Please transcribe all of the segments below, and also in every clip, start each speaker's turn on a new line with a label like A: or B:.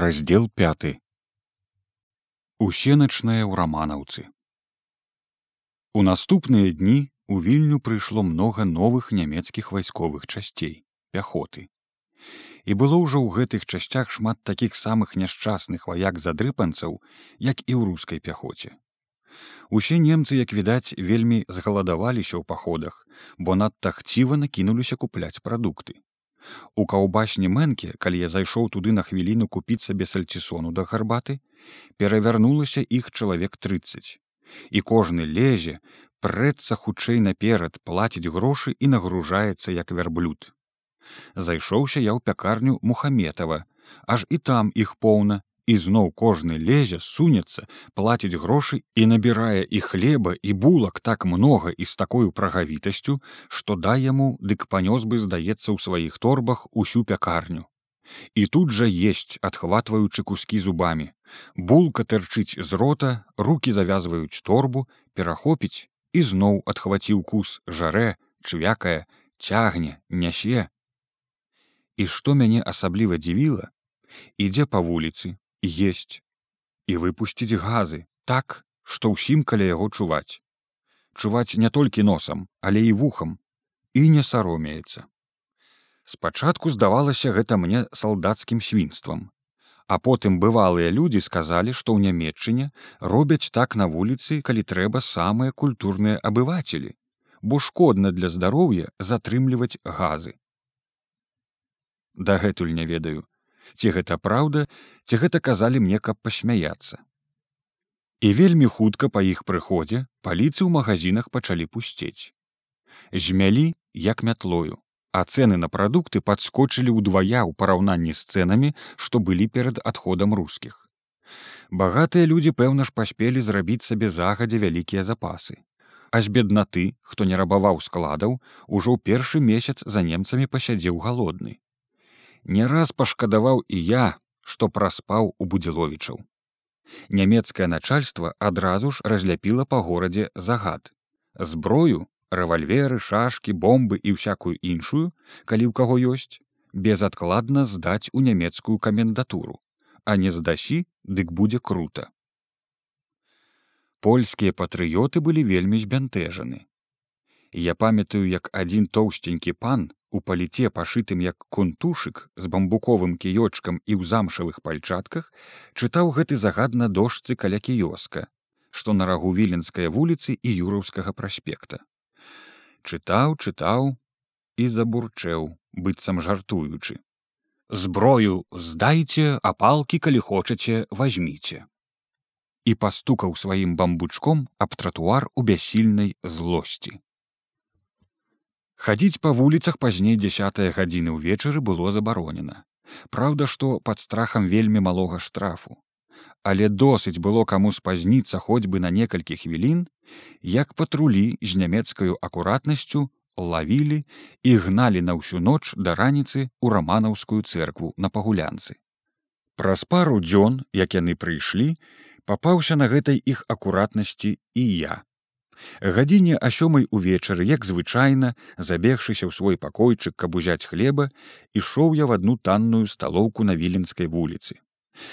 A: раздел 5 усеначныя ў раманаўцы у наступныя дні у вільню прыйшло много новых нямецкіх вайсковых часцей пяхоты. І было ўжо ў гэтых часцях шмат такіх самых няшчасных ваяк задрыпанцаў як і ў рускай пяхоце. Усе немцы як відаць вельмі згаладаваліся ў паходах бо надта хціва накінуліся купляць прадукты У каўбасні мэнкі, калі я зайшоў туды на хвіліну купіць сабе сальцісону да гарбаты, перавярнулася іх чалавек 30. І кожны лезе, прэцца хутчэй наперад плаціць грошы і нагружаецца як вярблюд. Зайшоўся я ў пякарню мухаметава, аж і там іх поўна і зноў кожны лезе сунецца плаціць грошы і набірае і хлеба і булак так многа і з такою прагавітасцю што да яму дык панёс бы здаецца ў сваіх торбах усю пякарню і тут жа есть адхватваючы кускі зубамі булка тэрчыць з рота руки завязваюць торбу перахопіць і зноў адхваціў кус жарэ чвякае цягне нясе. І што мяне асабліва дзівіла ідзе па вуліцы есть і выпусціць газы так што ўсім каля яго чуваць. Чуваць не толькі носам але і вухам і не саромеецца. Спачатку здавалася гэта мне салдацкім свінствам а потым бывалыя людзі сказалі што ў нямметчыне робяць так на вуліцы калі трэба самыя культурныя абывацелі бо шкодна для здароўя затрымліваць газы. Дагэтуль не ведаю ці гэта праўда ці гэта казалі мне каб пасмяяцца. І вельмі хутка па іх прыходзе паліцы ў магазинах пачалі пусцець. Змялі як мятлою а цэны на прадукты падскочылі ўдвая ў параўнанні з цэнамі што былі перад адходам рускіх. Багатыя людзі пэўна ж паспелі зрабіць сабе загадзя вялікія запасы. А з беднаты хто не рабаваў складаў ужо першы месяц за немцамі пасядзеў галодны не раз пашкадаваў і я што праспаў у будзіловічаў нямецкае начальство адразу ж разляпіла па горадзе загад. Зброю рэвальверы шашкі бомбы і всякую іншую калі ў каго ёсць безадкладна здаць у нямецкую камендатуру. А не здасі дык будзе круто польскія патрыёты былі вельмі збянтэжаны я памятаю як адзін тоўсценькі пан у паліце пашытым як кунтушык з бамбуковым кіёчкам і ў замшавых пальчатках чытаў гэты загад на дошцы каля кіёска што на рагу віленскай вуліцы і юраўскага праспекта. Чытаў чытаў і забурчэў быццам жартуючы. Зброю здайце апалкі калі хочаце возьміце і пастукаў сваім бамбучком аб тратуар у бяссільнай злосці хадзіць па вуліцах пазней дзясятая гадзіны ўвечары было забаронена Праўда што пад страхам вельмі малога штрафу. Але досыць было каму спазніцца хоць бы на некалькі хвілін як патрулі з нямецкаю акуратнасцю лавілі і гналі на ўсю ноч да раніцы ў раманаўскую цэркву на пагулянцы. Праз пару дзён як яны прыйшлі папаўся на гэтай іх акуратнасці і я гадзіне а сёмай увечары як звычайна забегшыся ў свой пакойчык каб узяць хлеба ішоў я в адну танную сталоўку на віленскай вуліцы.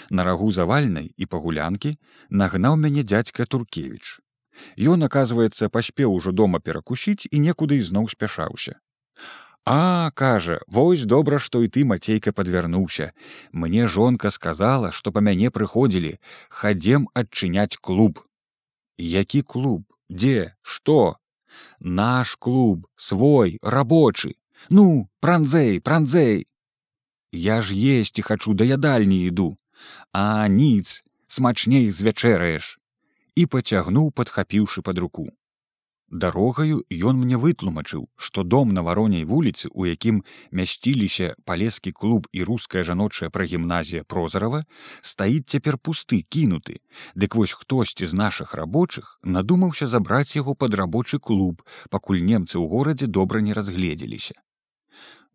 A: На рагу завальнай і пагулянкі нагнаў мяне дядзька туркевич ён оказывается паспеў ужо дома перакусіць і некуды ізноў спяшаўся. А кажа вось добра што і ты мацейка подвярнуўся мне жонка сказала што па мяне прыходзілі хадзем адчыняць клуб які клуб дзе? Что наш клуб свой рабочы. Ну пранзей пранзей я ж есці хачу да ядальні іду. А ніц смачней звячэраеш. І пацягнуў падхапіўшы под руку дарогаю ён мне вытлумачыў што дом на вароней вуліцы у якім мясціліся палескі клуб і руская жаночая прагімназія прозарова стаіць цяпер пусты кінуты. Дык вось хтосьці з нашых рабочых надумаўся забраць яго пад рабочы клуб пакуль немцы ў горадзе добра не разгледзеліся.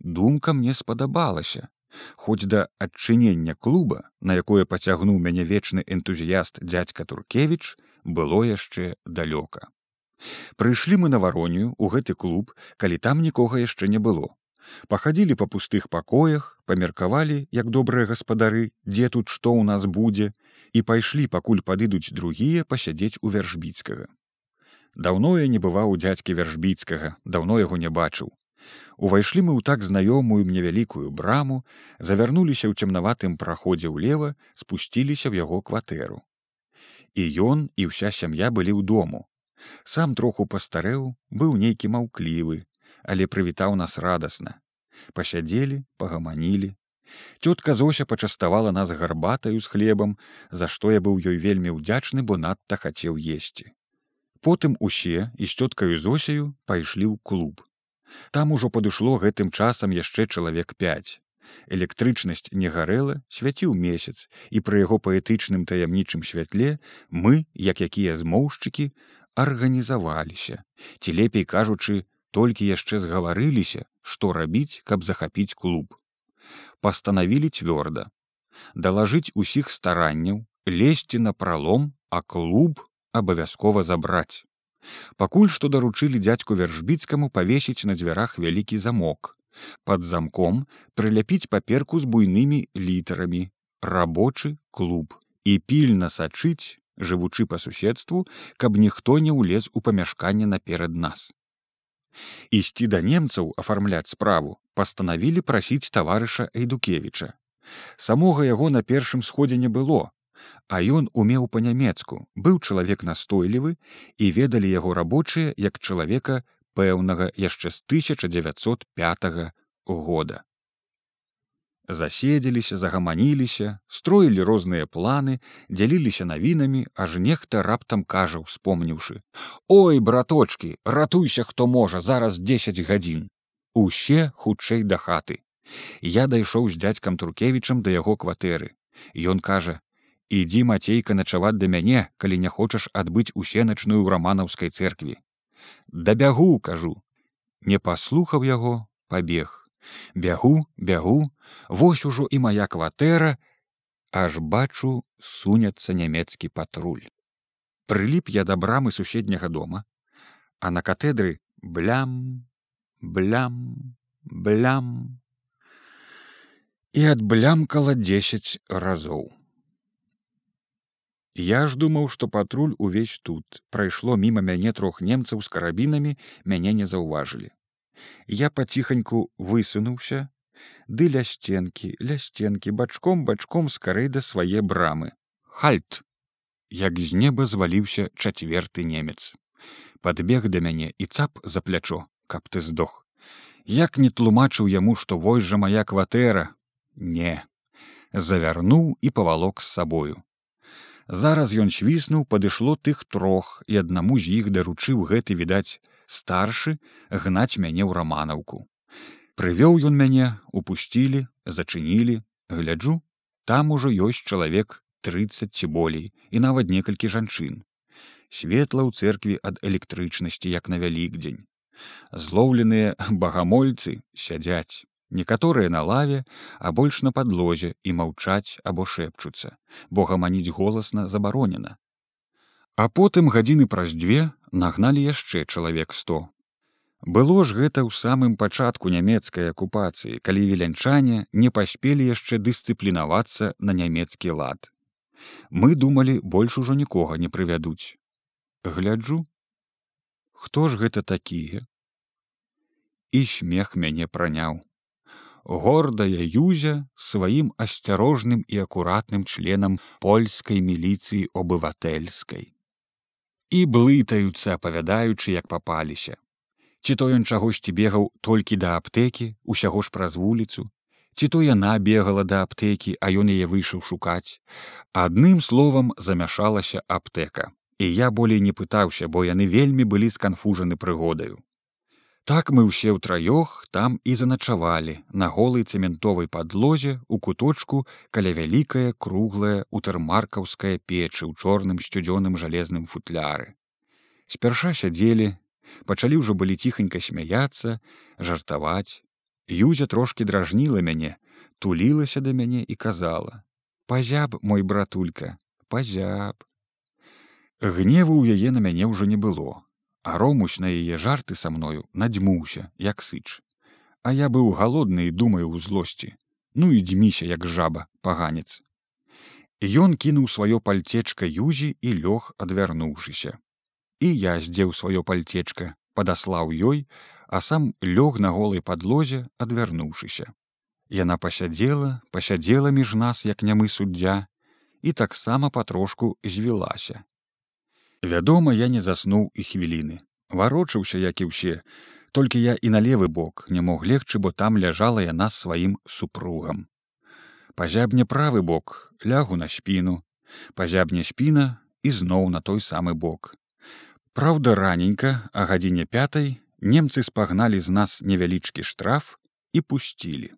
A: Думка мне спадабалася. Хоць да адчынення клуба на якое пацягнуў мяне вечны энтузіяст дядзька туркевич было яшчэ далёка Прыйшлі мы на варонію ў гэты клуб, калі там нікога яшчэ не было. пахадзілі па пустых пакоях памеркавалі як добрыя гаспадары дзе тут што ў нас будзе і пайшлі пакуль падыдуць другія пасядзець у вяршбіцкага. Даўно я не бываў у дзядзькі вяршбіцкага даўно яго не бачыў. Увайшлі мы ў так знаёмую мне вялікую браму завярнуліся ў цемнаватым праходзе ўлева спусціліся ў яго кватэру. І ён і ўся сям'я былі ў дому сам троху пастарэў быў нейкі маўклівы але прывітаў нас радасна. Пасядзелі пагаманілі. Цётка зося пачаставала нас гарбатаю з хлебам за што я быў ёй вельмі ўдзячны бо надта хацеў есці. Потым усе і з цёткаю зосею пайшлі ў клуб. Там ужо падышло гэтым часам яшчэ чалавек пяць. Электрычнасць не гарэла свяціў месяц і пры яго паэтычным таямнічым святле мы як якія змоўшчыкі арганізаваліся. Ці лепей кажучы толькі яшчэ згаварыліся што рабіць каб захапіць клуб. Пастанавілі цвёрда. Далажыць усіх старанняў лезці на пралом а клуб абавязкова забраць. Пакуль што даручылі дзядзьку вяршбіцкаму павесіць на дзвярах вялікі замок. Под замком прыляпіць паперку з буйнымі літарамі. Рабочы клуб. І пільна сачыць жывучы па суседству, каб ніхто не ўлез у памяшканне наперад нас. Ісці да немцаў афармляць справу пастанавілі прасіць таварыша Эйдукевіча. Самога яго на першым сходзе не было, а ён умеў па-нямецку, быў чалавек настойлівы і ведалі яго рабочыя як чалавека пэўнага яшчэ з 1905 года заседзеліся загаманіліся строілі розныя планы дзяліліся навінамі аж нехта раптам кажа успомніўшы ой браточки ратуйся хто можа зараз 10 гадзін усе хутчэй да хаты. Я дайшоў з дядзькам туркевічам да яго кватэры. Ён кажа ідзі мацейка начаваць да мяне калі не хочаш адбыць усеначную ў раманаўскай церкві дабягу кажу не паслухаў яго пабег бягу бягу вось ужо і моя кватэра аж бачу сунецца нямецкі патруль. Прыліп я да брамы суседняга дома а на катедры блям блям блям. І адблямкала дзесяць разоў. Я ж думаў, што патруль увесь тут. Прайшло міма мяне трох немцаў з карабінамі мяне не заўважылі я паціханьку высунуўся ды ля сценкі ля сценкі бачком бачком скарэй да свае брамы. Хальт! Як з неба зваліўся чацверты немец. Подбег да мяне і цап за плячо каб ты здох. Як не тлумачыў яму што вось жа моя кватэра. Не. Завярнуў і павалок з сабою. Зараз ён свіснуў падышло тых трох і аднаму з іх даручыў гэты відаць старшы гнаць мяне ў раманаўку. Прывёў ён мяне упусцілі зачынілі гляджу там ужо ёсць чалавек трыццаць ці болей і нават некалькі жанчын. Светла ў церкві ад электрычнасці як на вялікдзень. Злоўленыя багамольцы сядзяць некаторыя на лаве а больш на падлозе і маўчаць або шэпчуцца бо гаманіць голасна забаронена А потым гадзіны праз дзве нагналі яшчэ чалавек сто. Было ж гэта ў самым пачатку нямецкай акупацыі, калі вілянчане не паспелі яшчэ дысцыплінавацца на нямецкі лад. Мы думалі, больш ужо нікога не прывядуць. Гляджу, хто ж гэта такія? І смех мяне праняў. Гордая юзя сваім асцярожным і акуратным членам польскай міліцыі обывательскай і блытаюцца апавядаючы як папаліся. Ці то ён чагосьці бегаў толькі да аптэкі усяго ж праз вуліцу ці то яна бегала да аптэкі а ён яе выйшаў шукаць. Адным словам замяшалася аптэка. І я болей не пытаўся бо яны вельмі былі сканфужаны прыгодаю Так мы ўсе ўтраёх там і заначавалі на голай цэментовай падлозе у куточку каля вялікая круглая утэрмаркаўская печы ў чорным сцюдзёным жалезным футляры. Спярша сядзелі, пачалі ўжо былі ціханька смяяцца, жартаваць. Юзя трошки дражніла мяне, тулілася да мяне і казала: « Пазяб мой братулька, пазяб. Гневу ў яе на мяне ўжо не было а ромусь на яе жарты са мною надзьмуўся як сыч. А я быў галодны і думаю ў злосці. Ну і дзьміся як жаба паганец. Ён кінуў сваё пальцечка юзі і лёг адвярнуўшыся. І я здзеў сваё пальцечка падаслаў ёй а сам лёг на голай падлозе адвярнуўшыся. Яна пасядзела пасядзела між нас як нямы суддзя і таксама патрошку звілася Вядома я не заснуў і хвіліны. Варочаўся як і ўсе. Толькі я і на левы бок не мог легчы бо там ляжала яна сваім супругам. Пазябне правы бок лягу на спіну. Пазябне спіна і зноў на той самы бок. Праўда раненька а гадзіне пятай немцы спагналі з нас невялічкі штраф і пусцілі